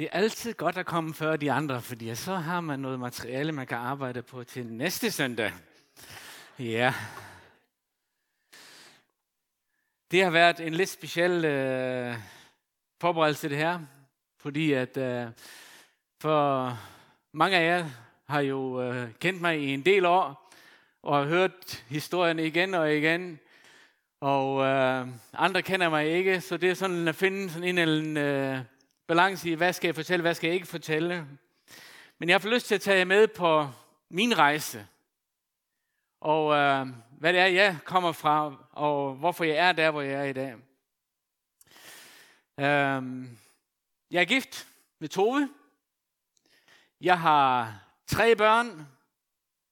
Det er altid godt at komme før de andre, fordi så har man noget materiale, man kan arbejde på til næste søndag. Ja. Det har været en lidt speciel øh, forberedelse det her, fordi at øh, for mange af jer har jo øh, kendt mig i en del år, og har hørt historien igen og igen, og øh, andre kender mig ikke, så det er sådan at finde sådan en eller anden øh, balance i, hvad skal jeg fortælle, hvad skal jeg ikke fortælle. Men jeg har fået lyst til at tage jer med på min rejse, og øh, hvad det er, jeg kommer fra, og hvorfor jeg er der, hvor jeg er i dag. Øh, jeg er gift med Tove. Jeg har tre børn.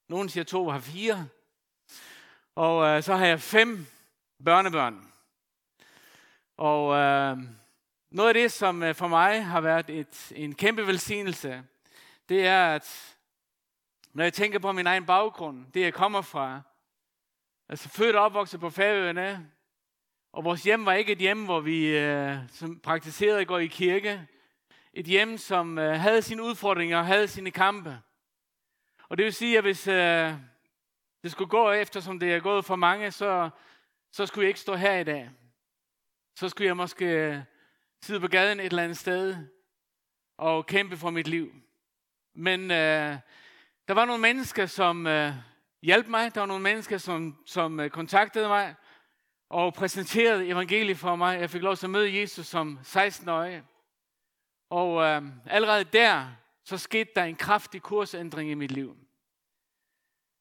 Nogle siger, to har fire. Og øh, så har jeg fem børnebørn. Og øh, noget af det, som øh, for mig har været et, en kæmpe velsignelse, det er, at når jeg tænker på min egen baggrund, det jeg kommer fra, altså født og opvokset på Færøerne, og vores hjem var ikke et hjem, hvor vi øh, som praktiserede går i kirke. Et hjem, som øh, havde sine udfordringer og havde sine kampe. Og det vil sige, at hvis øh, det skulle gå efter, som det er gået for mange, så, så skulle jeg ikke stå her i dag. Så skulle jeg måske sidde på gaden et eller andet sted og kæmpe for mit liv. Men øh, der var nogle mennesker, som øh, hjalp mig. Der var nogle mennesker, som, som øh, kontaktede mig og præsenterede evangeliet for mig. Jeg fik lov til at møde Jesus som 16-årig. Og øh, allerede der, så skete der en kraftig kursændring i mit liv.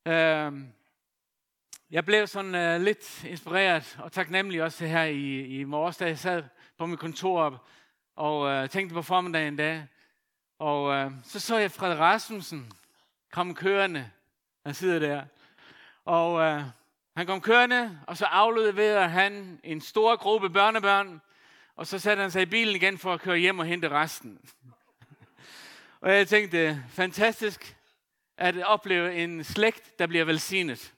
Øh, jeg blev sådan øh, lidt inspireret og taknemmelig også her i, i morges, da jeg sad på mit kontor og øh, tænkte på formiddagen dag. Og øh, så så jeg Fred Rasmussen komme kørende. Han sidder der. Og øh, han kom kørende, og så afleverede han en stor gruppe børnebørn, og så satte han sig i bilen igen for at køre hjem og hente resten. og jeg tænkte, fantastisk at opleve en slægt, der bliver velsignet.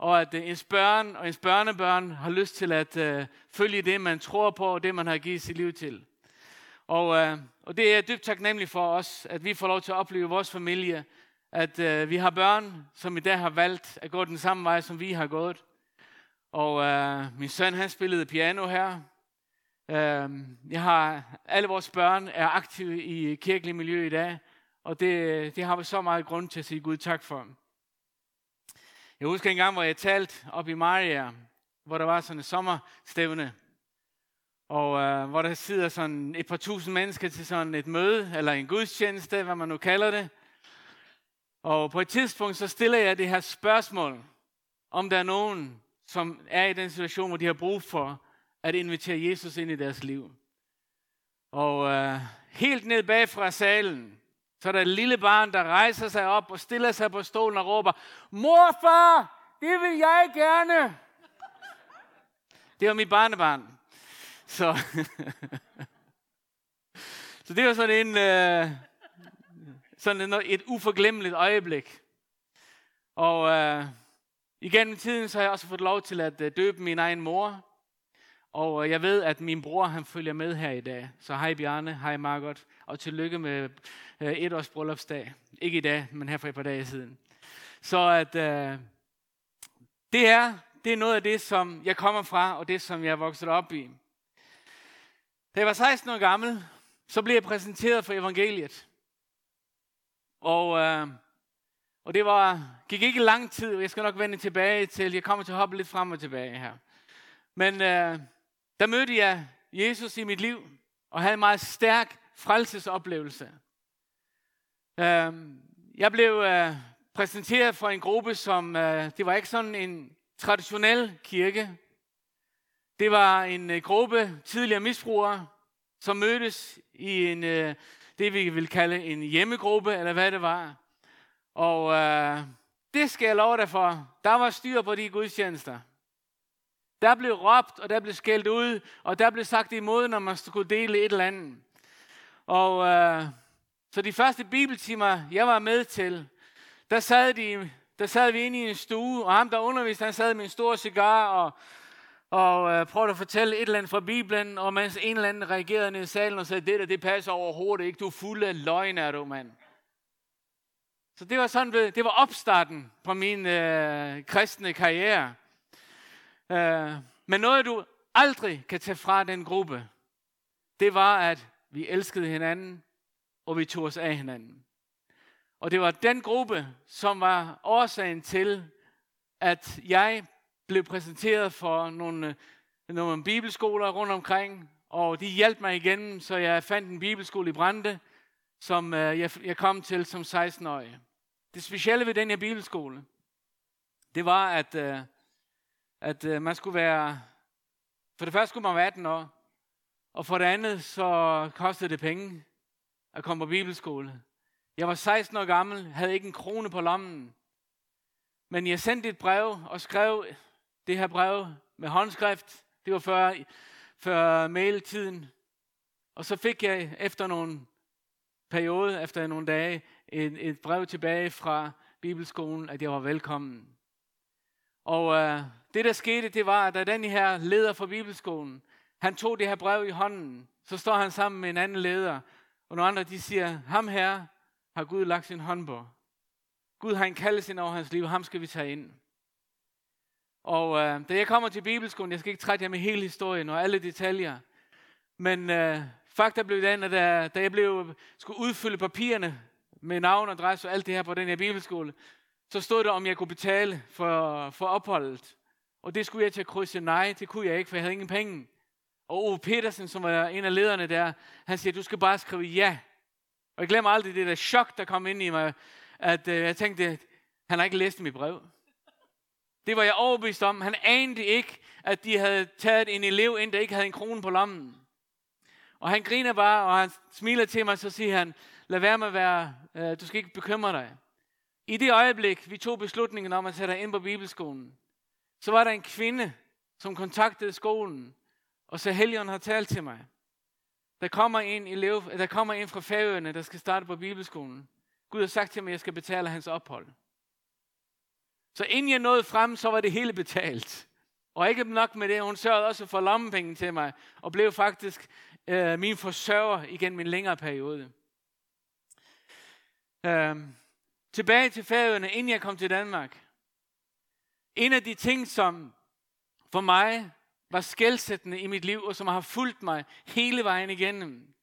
Og at øh, ens børn og ens børnebørn har lyst til at øh, følge det, man tror på, og det, man har givet sit liv til. Og, øh, og det er dybt taknemmeligt for os, at vi får lov til at opleve vores familie, at øh, vi har børn, som i dag har valgt at gå den samme vej, som vi har gået. Og øh, min søn, han spillede piano her. Øh, jeg har, alle vores børn er aktive i kirkelig miljø i dag, og det, det har vi så meget grund til at sige Gud tak for. Jeg husker en gang, hvor jeg talte op i Maria, hvor der var sådan en sommerstævne, og øh, hvor der sidder sådan et par tusind mennesker til sådan et møde, eller en gudstjeneste, hvad man nu kalder det. Og på et tidspunkt, så stiller jeg det her spørgsmål, om der er nogen, som er i den situation, hvor de har brug for at invitere Jesus ind i deres liv. Og øh, helt ned bag fra salen, så er der et lille barn, der rejser sig op og stiller sig på stolen og råber, Morfar, det vil jeg gerne. Det var mit barnebarn. Så, så det var sådan en, uh, sådan et, et uforglemmeligt øjeblik. Og øh, igennem tiden så har jeg også fået lov til at øh, døbe min egen mor. Og øh, jeg ved, at min bror han følger med her i dag. Så hej Bjarne, hej Margot, og tillykke med øh, et års bryllupsdag. Ikke i dag, men her for et par dage siden. Så at øh, det er, det er noget af det, som jeg kommer fra, og det, som jeg er vokset op i. Da jeg var 16 år gammel, så blev jeg præsenteret for evangeliet. Og, øh, og det var, gik ikke lang tid, og jeg skal nok vende tilbage til, jeg kommer til at hoppe lidt frem og tilbage her. Men øh, der mødte jeg Jesus i mit liv, og havde en meget stærk frelsesoplevelse. Øhm, jeg blev øh, præsenteret for en gruppe, som, øh, det var ikke sådan en traditionel kirke. Det var en øh, gruppe tidligere misbrugere, som mødtes i en, det, vi vil kalde en hjemmegruppe, eller hvad det var. Og øh, det skal jeg love dig for. Der var styr på de gudstjenester. Der blev råbt, og der blev skældt ud, og der blev sagt imod, når man skulle dele et eller andet. Og øh, så de første bibeltimer, jeg var med til, der sad, de, der sad vi inde i en stue, og ham, der underviste, han sad med en stor cigar, og, og øh, prøvede at fortælle et eller andet fra Bibelen, og mens en eller anden reagerede ned i salen og sagde, det der, det passer overhovedet ikke, du er fuld af løgn, er du, mand. Så det var sådan, det var opstarten på min øh, kristne karriere. Øh, men noget, du aldrig kan tage fra den gruppe, det var, at vi elskede hinanden, og vi tog os af hinanden. Og det var den gruppe, som var årsagen til, at jeg blev præsenteret for nogle, nogle bibelskoler rundt omkring, og de hjalp mig igennem, så jeg fandt en bibelskole i Brande, som øh, jeg, jeg kom til som 16-årig. Det specielle ved den her bibelskole, det var, at, øh, at øh, man skulle være, for det første skulle man være 18 år, og for det andet så kostede det penge at komme på bibelskole. Jeg var 16 år gammel, havde ikke en krone på lommen. Men jeg sendte et brev og skrev det her brev med håndskrift. Det var før, før mailtiden. Og så fik jeg efter nogle periode, efter nogle dage, et, et brev tilbage fra Bibelskolen, at jeg var velkommen. Og øh, det, der skete, det var, at da den her leder for Bibelskolen, han tog det her brev i hånden, så står han sammen med en anden leder, og nogle andre, de siger, ham her har Gud lagt sin hånd på. Gud har en kaldelse ind over hans liv, ham skal vi tage ind. Og øh, da jeg kommer til Bibelskolen, jeg skal ikke trætte jer med hele historien og alle detaljer, men øh, fakta blev den, at da, da jeg blev, skulle udfylde papirerne med navn, adresse og alt det her på den her bibelskole, så stod der, om jeg kunne betale for, for opholdet. Og det skulle jeg til at krydse nej, det kunne jeg ikke, for jeg havde ingen penge. Og Ove Petersen, som var en af lederne der, han siger, du skal bare skrive ja. Og jeg glemmer aldrig det der chok, der kom ind i mig, at øh, jeg tænkte, han har ikke læst mit brev. Det var jeg overbevist om. Han anede ikke, at de havde taget en elev ind, der ikke havde en krone på lommen. Og han griner bare, og han smiler til mig, så siger han, lad være med at være, øh, du skal ikke bekymre dig. I det øjeblik, vi tog beslutningen om at sætte ind på bibelskolen, så var der en kvinde, som kontaktede skolen, og så Helion har talt til mig. Der kommer en, elev, der kommer en fra Færøerne, der skal starte på bibelskolen. Gud har sagt til mig, at jeg skal betale hans ophold. Så inden jeg nåede frem, så var det hele betalt. Og ikke nok med det, hun sørgede også for lommepenge til mig, og blev faktisk øh, min forsørger igen min længere periode. Øh, tilbage til Færøerne, inden jeg kom til Danmark. En af de ting, som for mig var skældsættende i mit liv, og som har fulgt mig hele vejen igennem,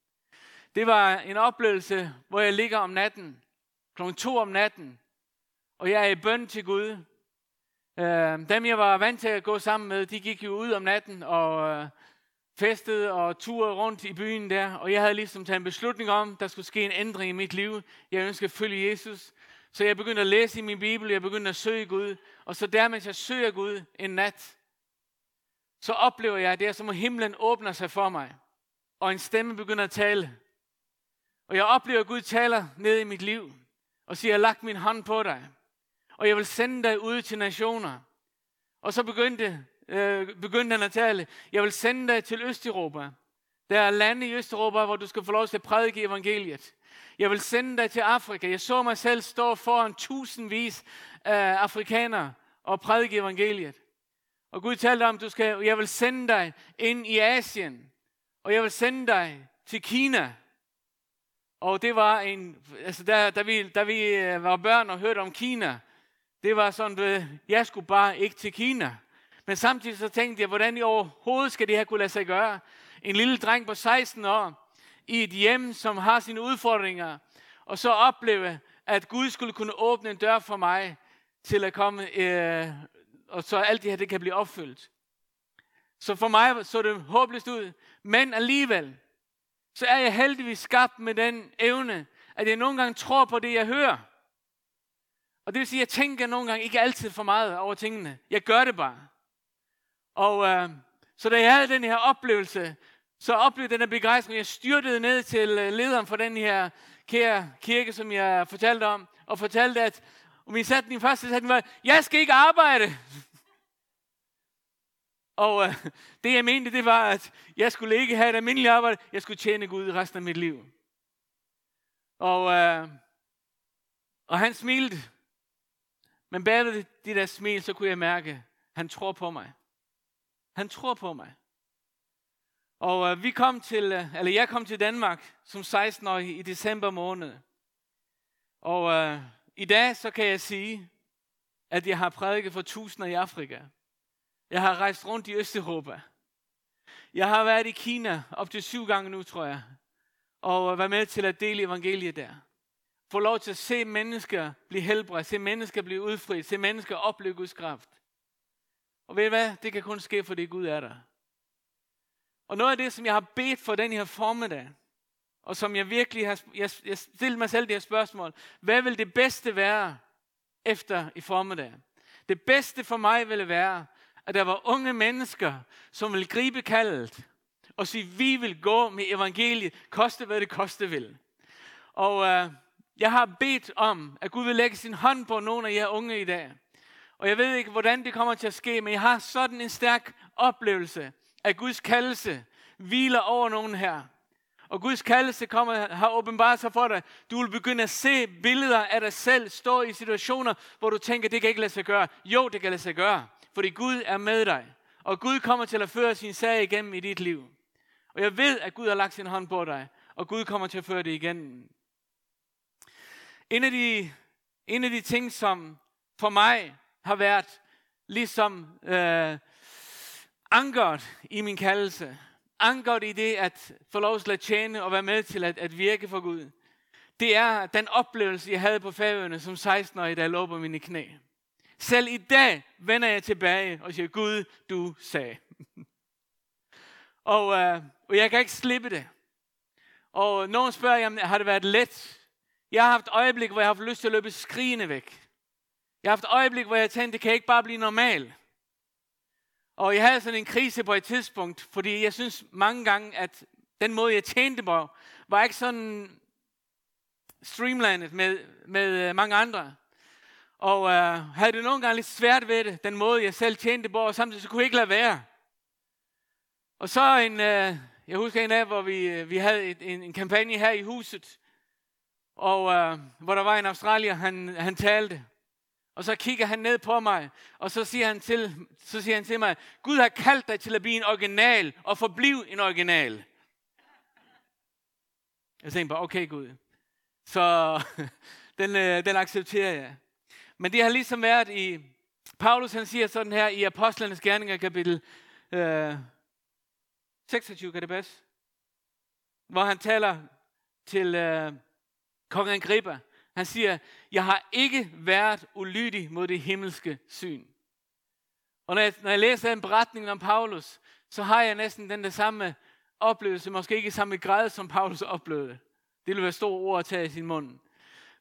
det var en oplevelse, hvor jeg ligger om natten, kl. 2 om natten, og jeg er i bøn til Gud. Øhm, dem, jeg var vant til at gå sammen med, de gik jo ud om natten og øh, festede og turede rundt i byen der. Og jeg havde ligesom taget en beslutning om, der skulle ske en ændring i mit liv. Jeg ønskede at følge Jesus. Så jeg begyndte at læse i min bibel, jeg begyndte at søge Gud. Og så der, mens jeg søger Gud en nat, så oplever jeg, at det er som om himlen åbner sig for mig. Og en stemme begynder at tale. Og jeg oplever, at Gud taler ned i mit liv. Og siger, jeg har lagt min hånd på dig og jeg vil sende dig ud til nationer. Og så begyndte, øh, begyndte han at tale, jeg vil sende dig til Østeuropa. Der er lande i Østeuropa, hvor du skal få lov til at prædike evangeliet. Jeg vil sende dig til Afrika. Jeg så mig selv stå foran tusindvis af afrikanere og prædike evangeliet. Og Gud talte om, du skal, jeg vil sende dig ind i Asien. Og jeg vil sende dig til Kina. Og det var en, altså der, da, vi, da vi øh, var børn og hørte om Kina, det var sådan, at jeg skulle bare ikke til Kina. Men samtidig så tænkte jeg, hvordan i overhovedet skal det her kunne lade sig gøre? En lille dreng på 16 år, i et hjem, som har sine udfordringer, og så opleve, at Gud skulle kunne åbne en dør for mig, til at komme, øh, og så alt det her, det kan blive opfyldt. Så for mig så det håbløst ud, men alligevel, så er jeg heldigvis skabt med den evne, at jeg nogle gange tror på det, jeg hører. Og det vil sige, at jeg tænker nogle gange ikke altid for meget over tingene. Jeg gør det bare. Og øh, så da jeg havde den her oplevelse, så oplevede den her begejstring. Jeg styrtede ned til øh, lederen for den her kære kirke, som jeg fortalte om, og fortalte, at og min sætning, første sætning var, jeg skal ikke arbejde. og øh, det jeg mente, det var, at jeg skulle ikke have et almindeligt arbejde, jeg skulle tjene Gud resten af mit liv. Og, øh, og han smilte, men bag det der smil, så kunne jeg mærke, han tror på mig. Han tror på mig. Og øh, vi kom til, øh, eller jeg kom til Danmark som 16-årig i december måned. Og øh, i dag så kan jeg sige, at jeg har prædiket for tusinder i Afrika. Jeg har rejst rundt i Østeuropa. Jeg har været i Kina op til syv gange nu, tror jeg. Og været med til at dele evangeliet der. Få lov til at se mennesker blive helbredt, se mennesker blive udfriet, se mennesker opleve Guds kraft. Og ved I hvad? Det kan kun ske, fordi Gud er der. Og noget af det, som jeg har bedt for den her formiddag, og som jeg virkelig har jeg, jeg stillet mig selv det her spørgsmål. Hvad vil det bedste være efter i formiddag? Det bedste for mig ville være, at der var unge mennesker, som vil gribe kaldet og sige, vi vil gå med evangeliet, koste hvad det koste vil. Og øh, jeg har bedt om, at Gud vil lægge sin hånd på nogle af jer unge i dag. Og jeg ved ikke, hvordan det kommer til at ske, men jeg har sådan en stærk oplevelse, at Guds kaldelse hviler over nogen her. Og Guds kaldelse kommer, har åbenbart sig for dig. Du vil begynde at se billeder af dig selv stå i situationer, hvor du tænker, det kan ikke lade sig gøre. Jo, det kan lade sig gøre, fordi Gud er med dig. Og Gud kommer til at føre sin sag igennem i dit liv. Og jeg ved, at Gud har lagt sin hånd på dig, og Gud kommer til at føre det igennem. En af de, en af de ting, som for mig har været ligesom øh, ankeret i min kaldelse, ankeret i det at få lov til at tjene og være med til at, at virke for Gud, det er den oplevelse, jeg havde på færøerne som 16-årig, da jeg lå på mine knæ. Selv i dag vender jeg tilbage og siger, Gud, du sagde. og, øh, og jeg kan ikke slippe det. Og nogen spørger, jamen, har det været let? Jeg har haft øjeblik, hvor jeg har haft lyst til at løbe skrigende væk. Jeg har haft øjeblik, hvor jeg tænkte, det kan ikke bare blive normalt. Og jeg havde sådan en krise på et tidspunkt, fordi jeg synes mange gange, at den måde, jeg tjente på, var ikke sådan streamlined med, med øh, mange andre. Og øh, havde det nogle gange lidt svært ved det, den måde, jeg selv tjente på, og samtidig så kunne jeg ikke lade være. Og så en, øh, jeg husker en af, hvor vi, øh, vi havde et, en, en kampagne her i huset, og øh, hvor der var en australier, han, han talte. Og så kigger han ned på mig, og så siger han til, så siger han til mig, Gud har kaldt dig til at blive en original, og forblive en original. Jeg tænkte bare, okay Gud. Så den, øh, den accepterer jeg. Men det har ligesom været i, Paulus han siger sådan her i Apostlenes Gerninger kapitel øh, 26, kan det passe? Hvor han taler til øh, kong Agrippa. Han siger, jeg har ikke været ulydig mod det himmelske syn. Og når jeg, når jeg læser en beretning om Paulus, så har jeg næsten den der samme oplevelse, måske ikke i samme grad, som Paulus oplevede. Det ville være store ord at tage i sin mund.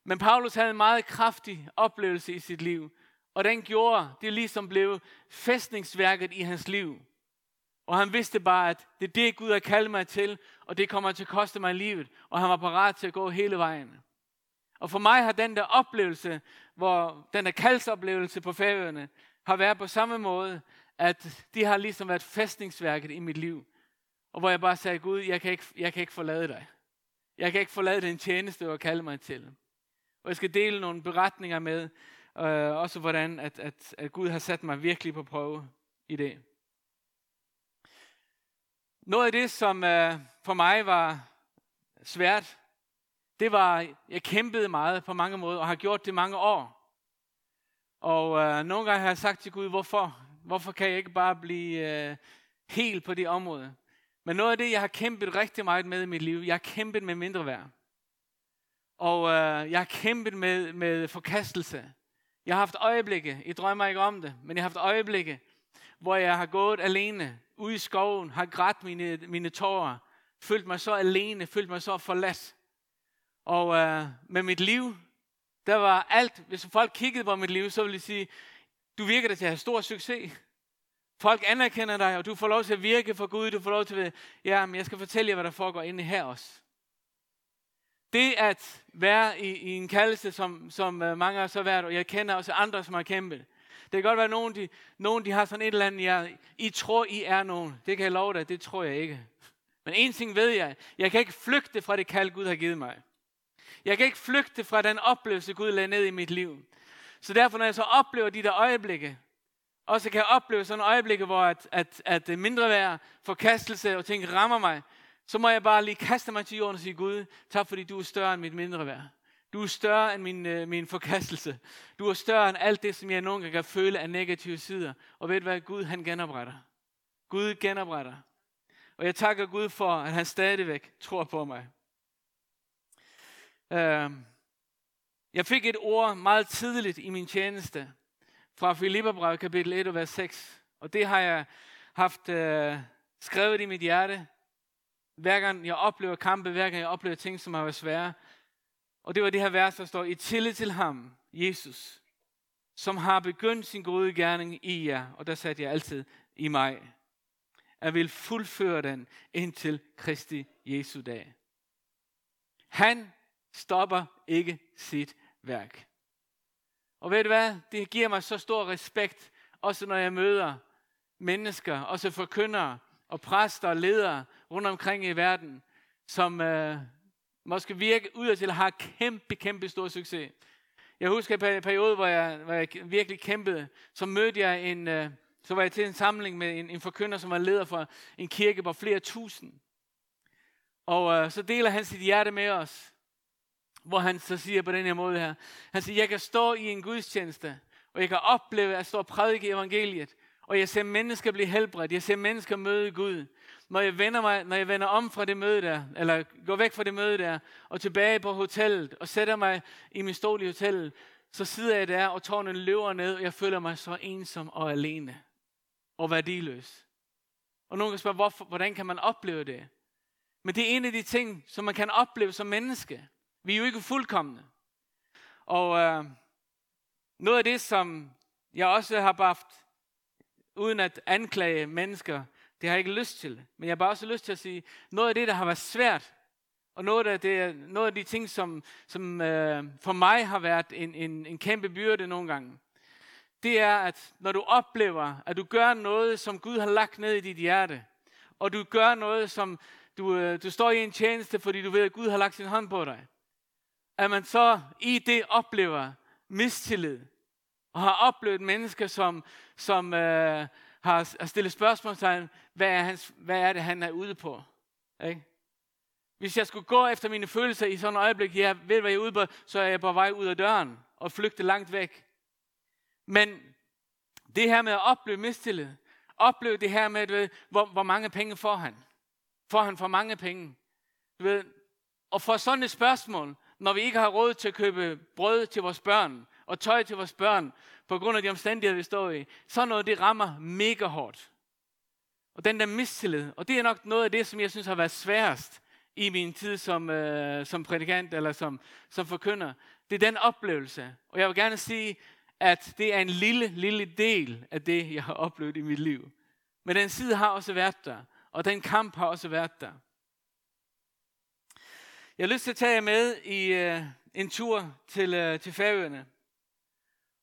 Men Paulus havde en meget kraftig oplevelse i sit liv, og den gjorde, det ligesom blev fæstningsværket i hans liv. Og han vidste bare, at det er det, Gud har kaldt mig til, og det kommer til at koste mig livet. Og han var parat til at gå hele vejen. Og for mig har den der oplevelse, hvor den der kaldsoplevelse på færøerne, har været på samme måde, at de har ligesom været fæstningsværket i mit liv. Og hvor jeg bare sagde, Gud, jeg kan ikke, jeg kan ikke forlade dig. Jeg kan ikke forlade den tjeneste, du har kaldt mig til. Og jeg skal dele nogle beretninger med, øh, også hvordan at, at, at Gud har sat mig virkelig på prøve i det. Noget af det, som øh, for mig var svært, det var, jeg kæmpede meget på mange måder, og har gjort det mange år. Og øh, nogle gange har jeg sagt til Gud, hvorfor? Hvorfor kan jeg ikke bare blive øh, helt på det område? Men noget af det, jeg har kæmpet rigtig meget med i mit liv, jeg har kæmpet med mindre værd. Og øh, jeg har kæmpet med, med forkastelse. Jeg har haft øjeblikke, I drømmer ikke om det, men jeg har haft øjeblikke, hvor jeg har gået alene ude i skoven, har grædt mine, mine tårer, følt mig så alene, følt mig så forladt. Og øh, med mit liv, der var alt, hvis folk kiggede på mit liv, så ville de sige, du virker da til at have stor succes. Folk anerkender dig, og du får lov til at virke for Gud. Du får lov til at, ja, men jeg skal fortælle jer, hvad der foregår inde her også. Det at være i, i en kaldelse, som, som uh, mange har været, og jeg kender også andre, som har kæmpet. Det kan godt være, at nogen de, nogen, de har sådan et eller andet, jeg, I tror, I er nogen. Det kan jeg love dig, det tror jeg ikke. Men en ting ved jeg, jeg kan ikke flygte fra det kald, Gud har givet mig. Jeg kan ikke flygte fra den oplevelse, Gud lagde ned i mit liv. Så derfor, når jeg så oplever de der øjeblikke, også kan opleve sådan øjeblikke, hvor at, at, at mindre værd, forkastelse og ting rammer mig, så må jeg bare lige kaste mig til jorden og sige, Gud, tak fordi du er større end mit mindre værd. Du er større end min, øh, min forkastelse. Du er større end alt det, som jeg nogle gange kan føle af negative sider. Og ved du hvad? Gud, han genopretter. Gud genopretter. Og jeg takker Gud for, at han stadigvæk tror på mig. Øhm, jeg fik et ord meget tidligt i min tjeneste fra Filipperbrevet kapitel 1 vers 6. Og det har jeg haft uh, skrevet i mit hjerte. Hver gang jeg oplever kampe, hver gang jeg oplever ting, som har været svære. Og det var det her vers, der står, i tillid til ham, Jesus, som har begyndt sin gode gerning i jer. Og der satte jeg altid i mig. at vil fuldføre den indtil Kristi Jesu dag. Han stopper ikke sit værk. Og ved du hvad? Det giver mig så stor respekt, også når jeg møder mennesker, også forkyndere og præster og ledere rundt omkring i verden, som øh, måske virke ud til at have kæmpe, kæmpe stor succes. Jeg husker en periode, hvor jeg, hvor jeg virkelig kæmpede, så mødte jeg en, øh, så var jeg til en samling med en, en forkynder, som var leder for en kirke på flere tusind. Og øh, så deler han sit hjerte med os, hvor han så siger på den her måde her. Han siger, jeg kan stå i en gudstjeneste, og jeg kan opleve at stå og prædike evangeliet, og jeg ser mennesker blive helbredt, jeg ser mennesker møde Gud. Når jeg vender, mig, når jeg vender om fra det møde der, eller går væk fra det møde der, og tilbage på hotellet, og sætter mig i min stol i hotellet, så sidder jeg der, og tårnen løber ned, og jeg føler mig så ensom og alene og værdiløs. Og nogen kan spørge, hvorfor, hvordan kan man opleve det? Men det er en af de ting, som man kan opleve som menneske. Vi er jo ikke fuldkommende. Og øh, noget af det, som jeg også har haft, uden at anklage mennesker, det har jeg ikke lyst til. Men jeg har bare også lyst til at sige, noget af det, der har været svært, og noget af, det, noget af de ting, som, som øh, for mig har været en, en, en kæmpe byrde nogle gange, det er, at når du oplever, at du gør noget, som Gud har lagt ned i dit hjerte, og du gør noget, som du, øh, du står i en tjeneste, fordi du ved, at Gud har lagt sin hånd på dig, at man så i det oplever mistillid, og har oplevet mennesker, som, som øh, har har stillet spørgsmål til hvad er, hans, hvad er det, han er ude på? Ikke? Hvis jeg skulle gå efter mine følelser i sådan et øjeblik, jeg ved, hvad jeg er ude på, så er jeg på vej ud af døren og flygte langt væk. Men det her med at opleve mistillid, opleve det her med, du ved, hvor, hvor mange penge får han? Får han for mange penge? Du ved, og for sådan et spørgsmål, når vi ikke har råd til at købe brød til vores børn, og tøj til vores børn, på grund af de omstændigheder, vi står i, så noget, det rammer mega hårdt. Og den der mistillid, og det er nok noget af det, som jeg synes har været sværest i min tid som, øh, som prædikant eller som, som forkynder. Det er den oplevelse. Og jeg vil gerne sige, at det er en lille, lille del af det, jeg har oplevet i mit liv. Men den side har også været der, og den kamp har også været der. Jeg har lyst til at tage jer med i øh, en tur til, øh, til Færøerne.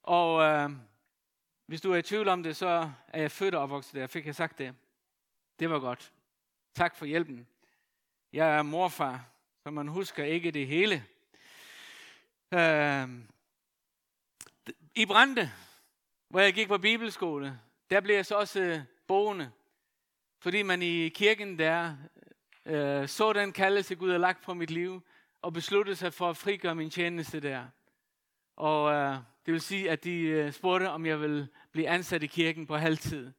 Og øh, hvis du er i tvivl om det, så er jeg født og opvokset der. Fik jeg sagt det? Det var godt. Tak for hjælpen. Jeg er morfar, så man husker ikke det hele. Øh, i Brande, hvor jeg gik på bibelskole, der blev jeg så også øh, boende. Fordi man i kirken der øh, så den kaldelse, Gud har lagt på mit liv, og besluttede sig for at frigøre min tjeneste der. Og øh, det vil sige, at de øh, spurgte, om jeg ville blive ansat i kirken på halvtid.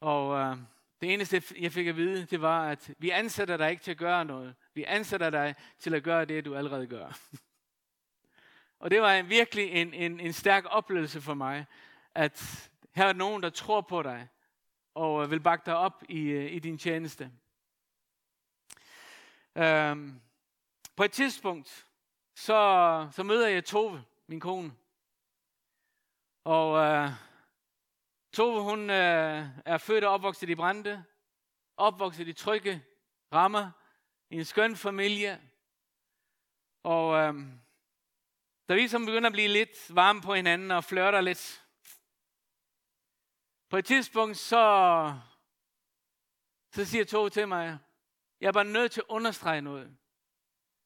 Og øh, det eneste, jeg fik at vide, det var, at vi ansætter dig ikke til at gøre noget. Vi ansætter dig til at gøre det, du allerede gør. Og det var en, virkelig en, en, en stærk oplevelse for mig, at her er nogen, der tror på dig, og øh, vil bakke dig op i, øh, i din tjeneste. Øhm, på et tidspunkt, så, så møder jeg Tove, min kone. Og øh, Tove, hun øh, er født og opvokset i Brande, opvokset i trygge rammer, i en skøn familie. Og øh, da vi som begynder at blive lidt varme på hinanden og flørter lidt. På et tidspunkt, så, så siger Tove til mig, jeg er bare nødt til at understrege noget.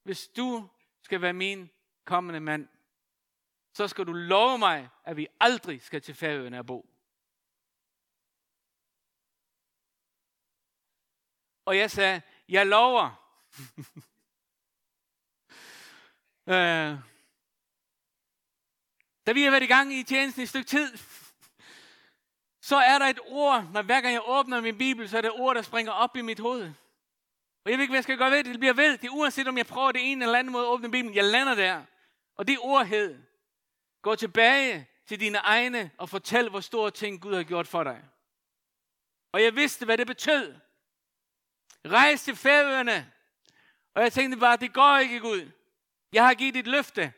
Hvis du skal være min kommende mand, så skal du love mig, at vi aldrig skal til Færøerne at bo. Og jeg sagde, jeg lover. øh, da vi har været i gang i tjenesten i et stykke tid, så er der et ord, når hver gang jeg åbner min bibel, så er det ord, der springer op i mit hoved. Og jeg ved ikke, hvad jeg skal gøre ved det. Det bliver ved. Det er uanset, om jeg prøver det ene eller andet måde at åbne Bibelen. Jeg lander der. Og det ord hed, gå tilbage til dine egne og fortæl, hvor store ting Gud har gjort for dig. Og jeg vidste, hvad det betød. Rejs til færøerne. Og jeg tænkte bare, det går ikke, Gud. Jeg har givet et løfte.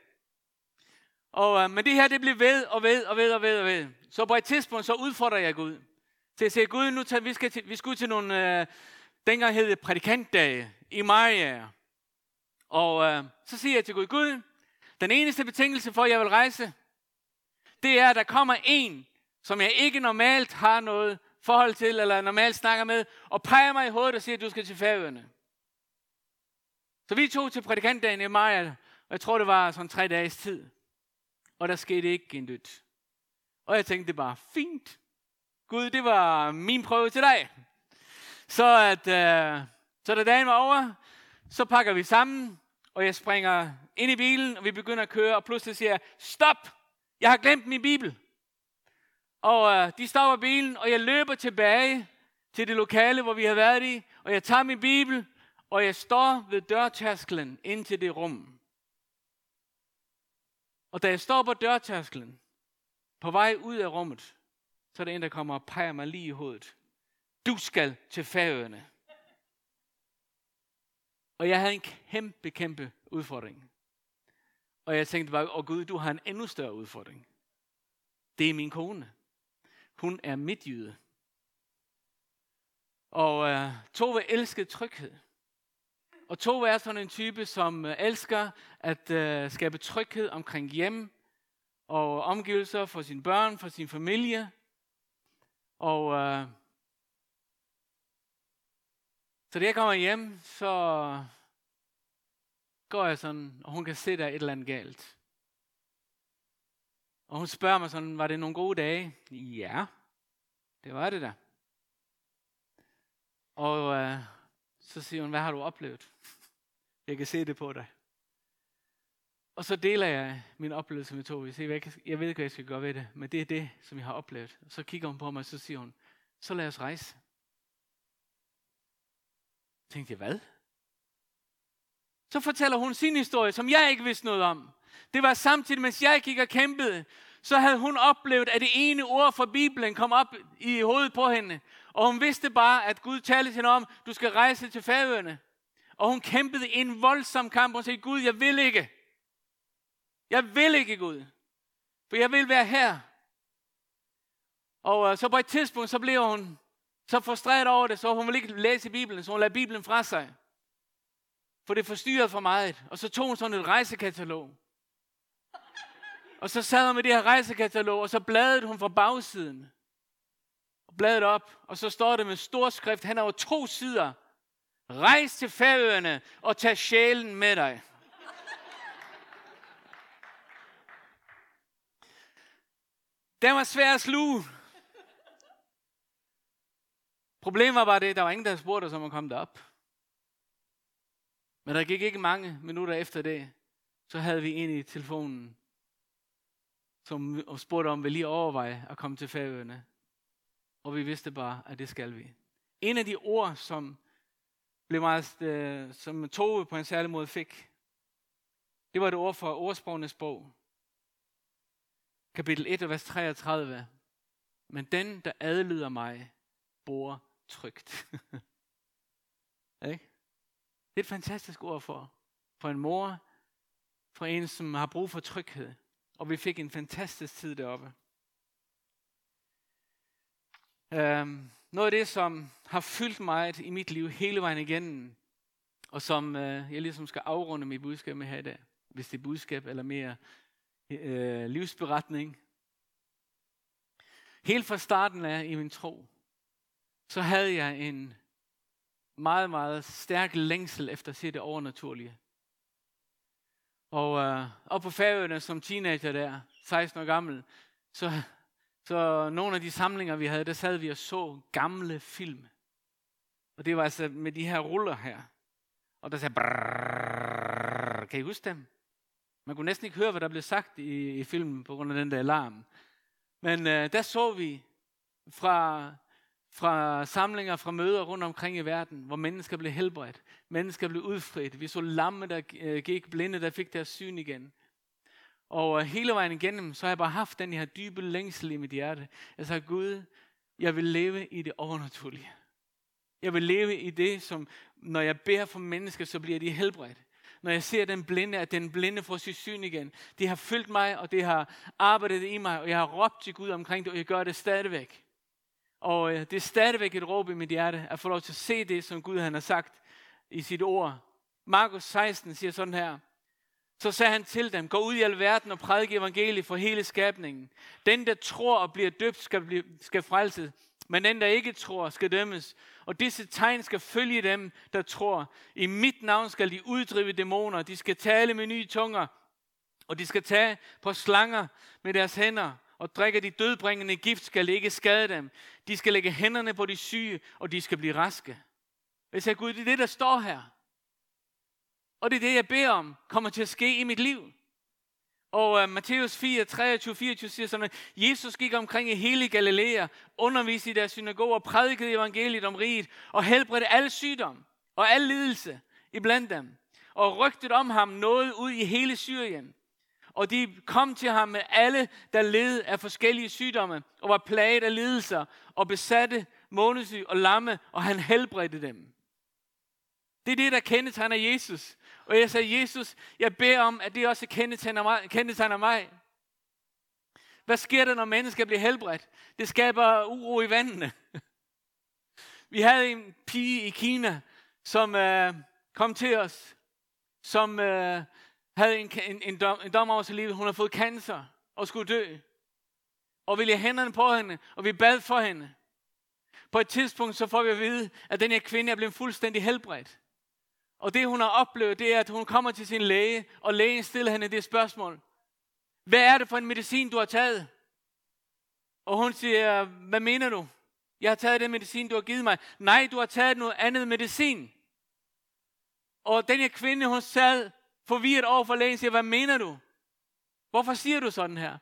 Og, øh, men det her, det blev ved og ved og ved og ved og ved. Så på et tidspunkt, så udfordrer jeg Gud. Til at sige, Gud, nu tager, vi, skal til, vi skal ud til nogle, øh, dengang hed det prædikantdage i Maria. Og øh, så siger jeg til Gud, Gud, den eneste betingelse for, at jeg vil rejse, det er, at der kommer en, som jeg ikke normalt har noget forhold til, eller normalt snakker med, og peger mig i hovedet og siger, at du skal til færøerne. Så vi tog til prædikantdagen i Maja, og jeg tror, det var sådan tre dages tid. Og der skete ikke en dyt. Og jeg tænkte, bare, fint. Gud, det var min prøve til dig. Så, at, øh, så da dagen var over, så pakker vi sammen, og jeg springer ind i bilen, og vi begynder at køre, og pludselig siger jeg, stop, jeg har glemt min bibel. Og øh, de stopper bilen, og jeg løber tilbage til det lokale, hvor vi har været i, og jeg tager min bibel, og jeg står ved dørtærsklen ind til det rum. Og da jeg står på dørtærsklen, på vej ud af rummet, så er der en, der kommer og peger mig lige i hovedet. Du skal til færøerne. Og jeg havde en kæmpe, kæmpe udfordring. Og jeg tænkte bare, åh oh Gud, du har en endnu større udfordring. Det er min kone. Hun er midtjyde. Og uh, Tove elskede tryghed. Og Tove er sådan en type, som øh, elsker at uh, skabe tryghed omkring hjem og omgivelser for sine børn, for sin familie. Og uh, så da jeg kommer hjem, så går jeg sådan, og hun kan se, der er et eller andet galt. Og hun spørger mig sådan, var det nogle gode dage? Ja, det var det da. Og øh, så siger hun, hvad har du oplevet? Jeg kan se det på dig. Og så deler jeg min oplevelse med Tove. Jeg, jeg ved ikke, hvad jeg skal gøre ved det, men det er det, som jeg har oplevet. Så kigger hun på mig, og så siger hun, så lad os rejse. Tænkte jeg, hvad? Så fortæller hun sin historie, som jeg ikke vidste noget om. Det var samtidig, mens jeg gik og kæmpede, så havde hun oplevet, at det ene ord fra Bibelen kom op i hovedet på hende. Og hun vidste bare, at Gud talte til hende om, du skal rejse til færøerne. Og hun kæmpede en voldsom kamp. Hun sagde, Gud, jeg vil ikke. Jeg vil ikke, Gud. For jeg vil være her. Og øh, så på et tidspunkt, så blev hun så frustreret over det, så hun ville ikke læse Bibelen, så hun lagde Bibelen fra sig. For det forstyrrede for meget. Og så tog hun sådan et rejsekatalog. Og så sad hun med det her rejsekatalog, og så bladede hun fra bagsiden. Og bladede op, og så står det med stor skrift, han er jo to sider. Rejs til færøerne og tag sjælen med dig. Den var svær at sluge. Problemet var bare det, der var ingen, der spurgte os, om at komme derop. Men der gik ikke mange minutter efter det, så havde vi en i telefonen, som spurgte om, vi lige overveje at komme til Færøerne. Og vi vidste bare, at det skal vi. En af de ord, som blev meget, øh, som Tove på en særlig måde fik, det var et ord for ordsprogenes bog. Kapitel 1, vers 33. Men den, der adlyder mig, bor trygt. ikke? Det er et fantastisk ord for, for en mor, for en, som har brug for tryghed. Og vi fik en fantastisk tid deroppe. Um, noget af det, som har fyldt mig i mit liv hele vejen igennem, og som uh, jeg ligesom skal afrunde mit budskab med her i dag, hvis det er budskab eller mere uh, livsberetning. Helt fra starten af i min tro, så havde jeg en meget, meget stærk længsel efter at se det overnaturlige. Og, øh, og på færøerne som teenager der, 16 år gammel, så, så nogle af de samlinger, vi havde, der sad vi og så gamle film. Og det var altså med de her ruller her. Og der sagde brrrr. Kan I huske dem? Man kunne næsten ikke høre, hvad der blev sagt i, i filmen på grund af den der alarm. Men øh, der så vi fra, fra samlinger, fra møder rundt omkring i verden, hvor mennesker blev helbredt, mennesker blev udfriet. Vi så lamme, der øh, gik blinde, der fik deres syn igen. Og øh, hele vejen igennem, så har jeg bare haft den her dybe længsel i mit hjerte. Jeg sagde, Gud, jeg vil leve i det overnaturlige. Jeg vil leve i det, som når jeg beder for mennesker, så bliver de helbredt. Når jeg ser den blinde, at den blinde får sit syn igen. Det har fyldt mig, og det har arbejdet i mig, og jeg har råbt til Gud omkring det, og jeg gør det stadigvæk. Og øh, det er stadigvæk et råb i mit hjerte, at få lov til at se det, som Gud han har sagt i sit ord. Markus 16 siger sådan her. Så sagde han til dem, gå ud i alverden og prædike evangeliet for hele skabningen. Den, der tror og bliver døbt, skal, blive, skal frelses. Men den, der ikke tror, skal dømmes. Og disse tegn skal følge dem, der tror. I mit navn skal de uddrive dæmoner. De skal tale med nye tunger. Og de skal tage på slanger med deres hænder. Og drikker de dødbringende gift skal ikke skade dem. De skal lægge hænderne på de syge, og de skal blive raske. Jeg sagde, Gud, det er det, der står her. Og det er det, jeg beder om, kommer til at ske i mit liv. Og uh, Matthæus 4, 23, 24 siger sådan, at Jesus gik omkring i hele Galilea, underviste i deres synagoger, prædikede evangeliet om riget, og helbredte alle sygdom og al lidelse iblandt dem. Og rygtet om ham nåede ud i hele Syrien. Og de kom til ham med alle, der led af forskellige sygdomme, og var plaget af lidelser, og besatte månedssyg og lamme, og han helbredte dem. Det er det, der kendetegner Jesus. Og jeg sagde, Jesus, jeg beder om, at det også kendetegner mig. Kendetegner mig. Hvad sker der, når mennesker bliver helbredt? Det skaber uro i vandene. Vi havde en pige i Kina, som øh, kom til os, som øh, havde en, en, en, dom, en dom over sit liv. Hun har fået cancer og skulle dø. Og vi lagde hænderne på hende, og vi bad for hende. På et tidspunkt så får vi at vide, at den her kvinde er blevet fuldstændig helbredt. Og det hun har oplevet, det er, at hun kommer til sin læge, og lægen stiller hende det spørgsmål. Hvad er det for en medicin, du har taget? Og hun siger, hvad mener du? Jeg har taget den medicin, du har givet mig. Nej, du har taget noget andet medicin. Og den her kvinde, hun sad forvirret over for lægen, siger, hvad mener du? Hvorfor siger du sådan her?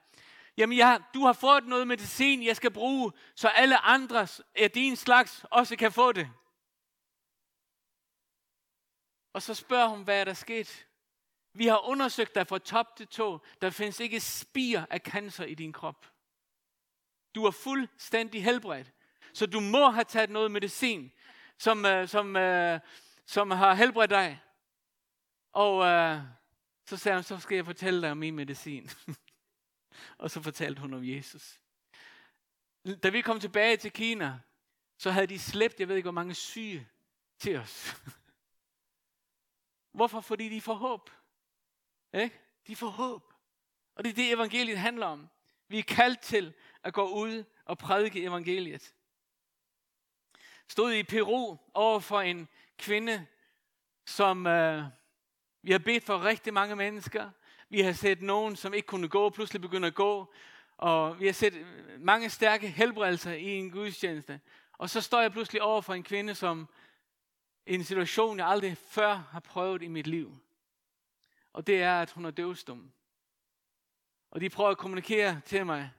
Jamen, jeg, du har fået noget medicin, jeg skal bruge, så alle andre af din slags også kan få det. Og så spørger hun, hvad er der sket? Vi har undersøgt dig fra top til tå. Der findes ikke spir af cancer i din krop. Du er fuldstændig helbredt. Så du må have taget noget medicin, som, øh, som, øh, som har helbredt dig. Og øh, så sagde hun, så skal jeg fortælle dig om min medicin. og så fortalte hun om Jesus. Da vi kom tilbage til Kina, så havde de slæbt, jeg ved ikke hvor mange syge til os. Hvorfor? Fordi de får håb. Ikke? De får håb. Og det er det, evangeliet handler om. Vi er kaldt til at gå ud og prædike evangeliet. Stod i Peru over for en kvinde, som øh, vi har bedt for rigtig mange mennesker. Vi har set nogen, som ikke kunne gå, pludselig begynde at gå. Og vi har set mange stærke helbredelser i en gudstjeneste. Og så står jeg pludselig over for en kvinde, som i en situation, jeg aldrig før har prøvet i mit liv. Og det er, at hun er døvstum. Og de prøver at kommunikere til mig.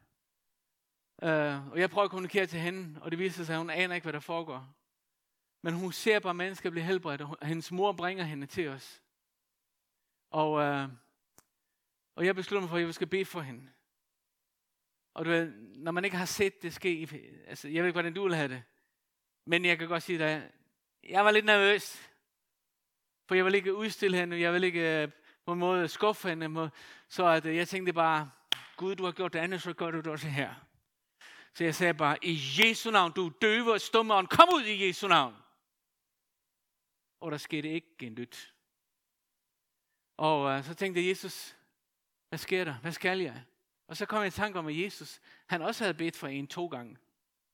Uh, og jeg prøver at kommunikere til hende, og det viser sig, at hun aner ikke, hvad der foregår. Men hun ser bare mennesker blive helbredt, og hendes mor bringer hende til os. Og, øh, og jeg beslutter mig for, at jeg skal bede for hende. Og du ved, når man ikke har set det ske, altså jeg ved ikke, hvordan du vil have det, men jeg kan godt sige dig, jeg var lidt nervøs. For jeg ville ikke udstille hende, jeg ville ikke øh, på en måde skuffe hende. Så at, øh, jeg tænkte bare, Gud, du har gjort det andet, så gør du det også her. Så jeg sagde bare, i Jesu navn, du døve og stumme kom ud i Jesu navn. Og der skete ikke en lyt. Og øh, så tænkte Jesus, hvad sker der? Hvad skal jeg? Og så kom jeg i tanke om, at Jesus, han også havde bedt for en to gange.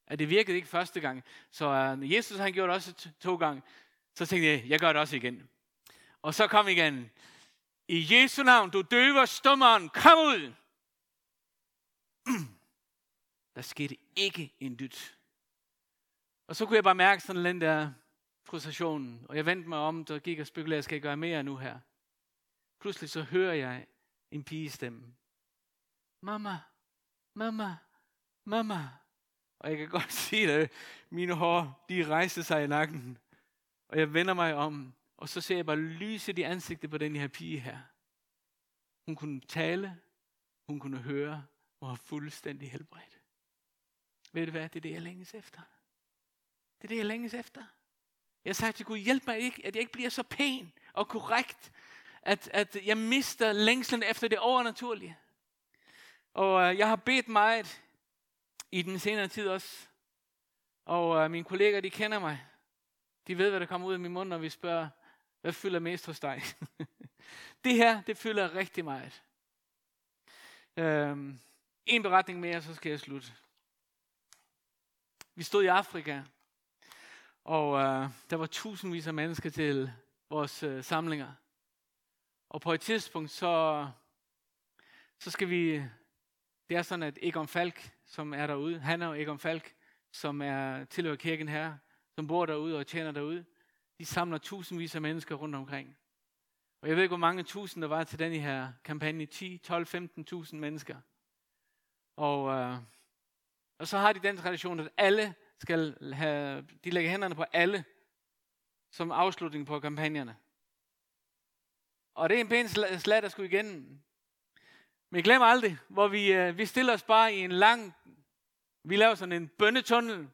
At det virkede ikke første gang. Så øh, Jesus han gjorde det også to gange. Så tænkte jeg, jeg gør det også igen. Og så kom igen. I Jesu navn, du døver stummeren, kom ud! Der skete ikke en dyt. Og så kunne jeg bare mærke sådan den der frustrationen, og jeg vendte mig om, der gik og spekulerede, skal jeg gøre mere nu her? Pludselig så hører jeg en pige stemme. Mamma, mamma, mamma. Og jeg kan godt se, at mine hår, de rejser sig i nakken. Og jeg vender mig om, og så ser jeg bare lyset i ansigtet på den her pige her. Hun kunne tale, hun kunne høre, og var fuldstændig helbredt. Ved du hvad, det er det, jeg længes efter. Det er det, jeg længes efter. Jeg sagde til Gud, hjælp mig ikke, at jeg ikke bliver så pæn og korrekt, at, at jeg mister længslen efter det overnaturlige. Og øh, jeg har bedt meget i den senere tid også. Og øh, mine kolleger, de kender mig. De ved, hvad der kommer ud af min mund, når vi spørger, hvad fylder mest hos dig? det her, det fylder rigtig meget. Øhm, en beretning mere, så skal jeg slutte. Vi stod i Afrika, og øh, der var tusindvis af mennesker til vores øh, samlinger. Og på et tidspunkt, så, så skal vi... Det er sådan, at Egon Falk, som er derude, han er jo Egon Falk, som er tilhører kirken her, som bor derude og tjener derude, de samler tusindvis af mennesker rundt omkring. Og jeg ved ikke, hvor mange tusind der var til den her kampagne. 10, 12, 15.000 mennesker. Og, øh, og så har de den tradition, at alle skal have, de lægger hænderne på alle, som afslutning på kampagnerne. Og det er en pæn slag, der skulle igen. Men glem aldrig, hvor vi, øh, vi stiller os bare i en lang, vi laver sådan en bønnetunnel.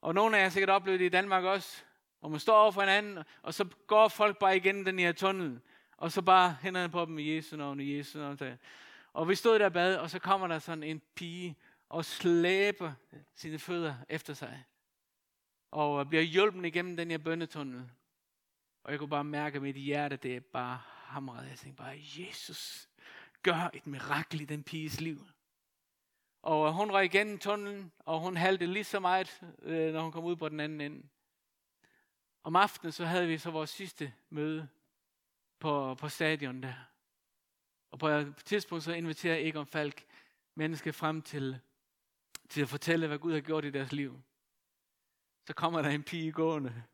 Og nogle af jer har sikkert oplevet det i Danmark også. Og man står over for hinanden, og så går folk bare igennem den her tunnel. Og så bare hænderne på dem i Jesu navn, i Jesu navn. Og vi stod der bad, og så kommer der sådan en pige og slæber sine fødder efter sig. Og bliver hjulpet igennem den her bønnetunnel. Og jeg kunne bare mærke, at mit hjerte, det er bare hamret. Jeg tænkte bare, Jesus, gør et mirakel i den piges liv. Og øh, hun røg igennem tunnelen, og hun halte lige så meget, øh, når hun kom ud på den anden ende. Om aftenen så havde vi så vores sidste møde på, på stadion der. Og på et tidspunkt så inviterer Egon Falk mennesker frem til, til at fortælle, hvad Gud har gjort i deres liv. Så kommer der en pige gående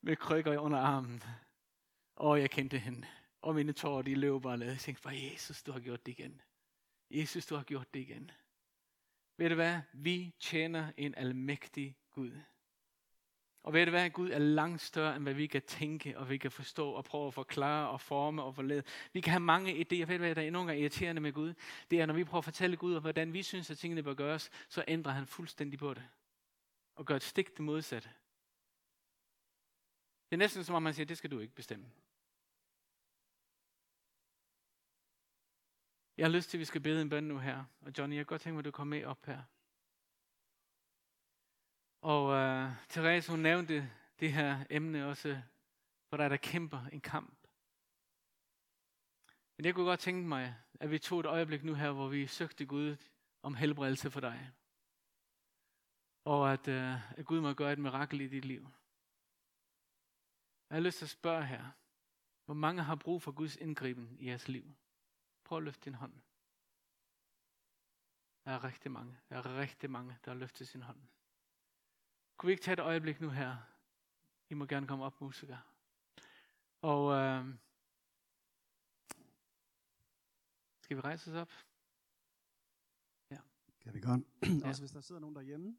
med krykker under armen. Og jeg kendte hende. Og mine tårer, de løb bare ned. Jeg tænkte bare, Jesus, du har gjort det igen. Jesus, du har gjort det igen. Ved du hvad? Vi tjener en almægtig Gud. Og ved du hvad? Gud er langt større, end hvad vi kan tænke, og vi kan forstå, og prøve at forklare, og forme, og forlede. Vi kan have mange idéer. Ved du hvad, der er nogle gange irriterende med Gud? Det er, når vi prøver at fortælle Gud, hvordan vi synes, at tingene bør gøres, så ændrer han fuldstændig på det. Og gør et stik det modsatte. Det er næsten som om man siger, det skal du ikke bestemme. Jeg har lyst til, at vi skal bede en bøn nu her. Og Johnny, jeg kan godt tænke mig, at du kommer med op her. Og uh, Therese, hun nævnte det her emne også, for dig, der kæmper en kamp. Men jeg kunne godt tænke mig, at vi tog et øjeblik nu her, hvor vi søgte Gud om helbredelse for dig. Og at, uh, at Gud må gøre et mirakel i dit liv. Jeg har lyst til at spørge her, hvor mange har brug for Guds indgriben i jeres liv? Prøv at løfte din hånd. Der er rigtig mange. Der er rigtig mange, der har løftet sin hånd. Kunne vi ikke tage et øjeblik nu her? I må gerne komme op, musikere. Og øh, skal vi rejse os op? Ja. Kan vi godt. Ja. Også hvis der sidder nogen derhjemme,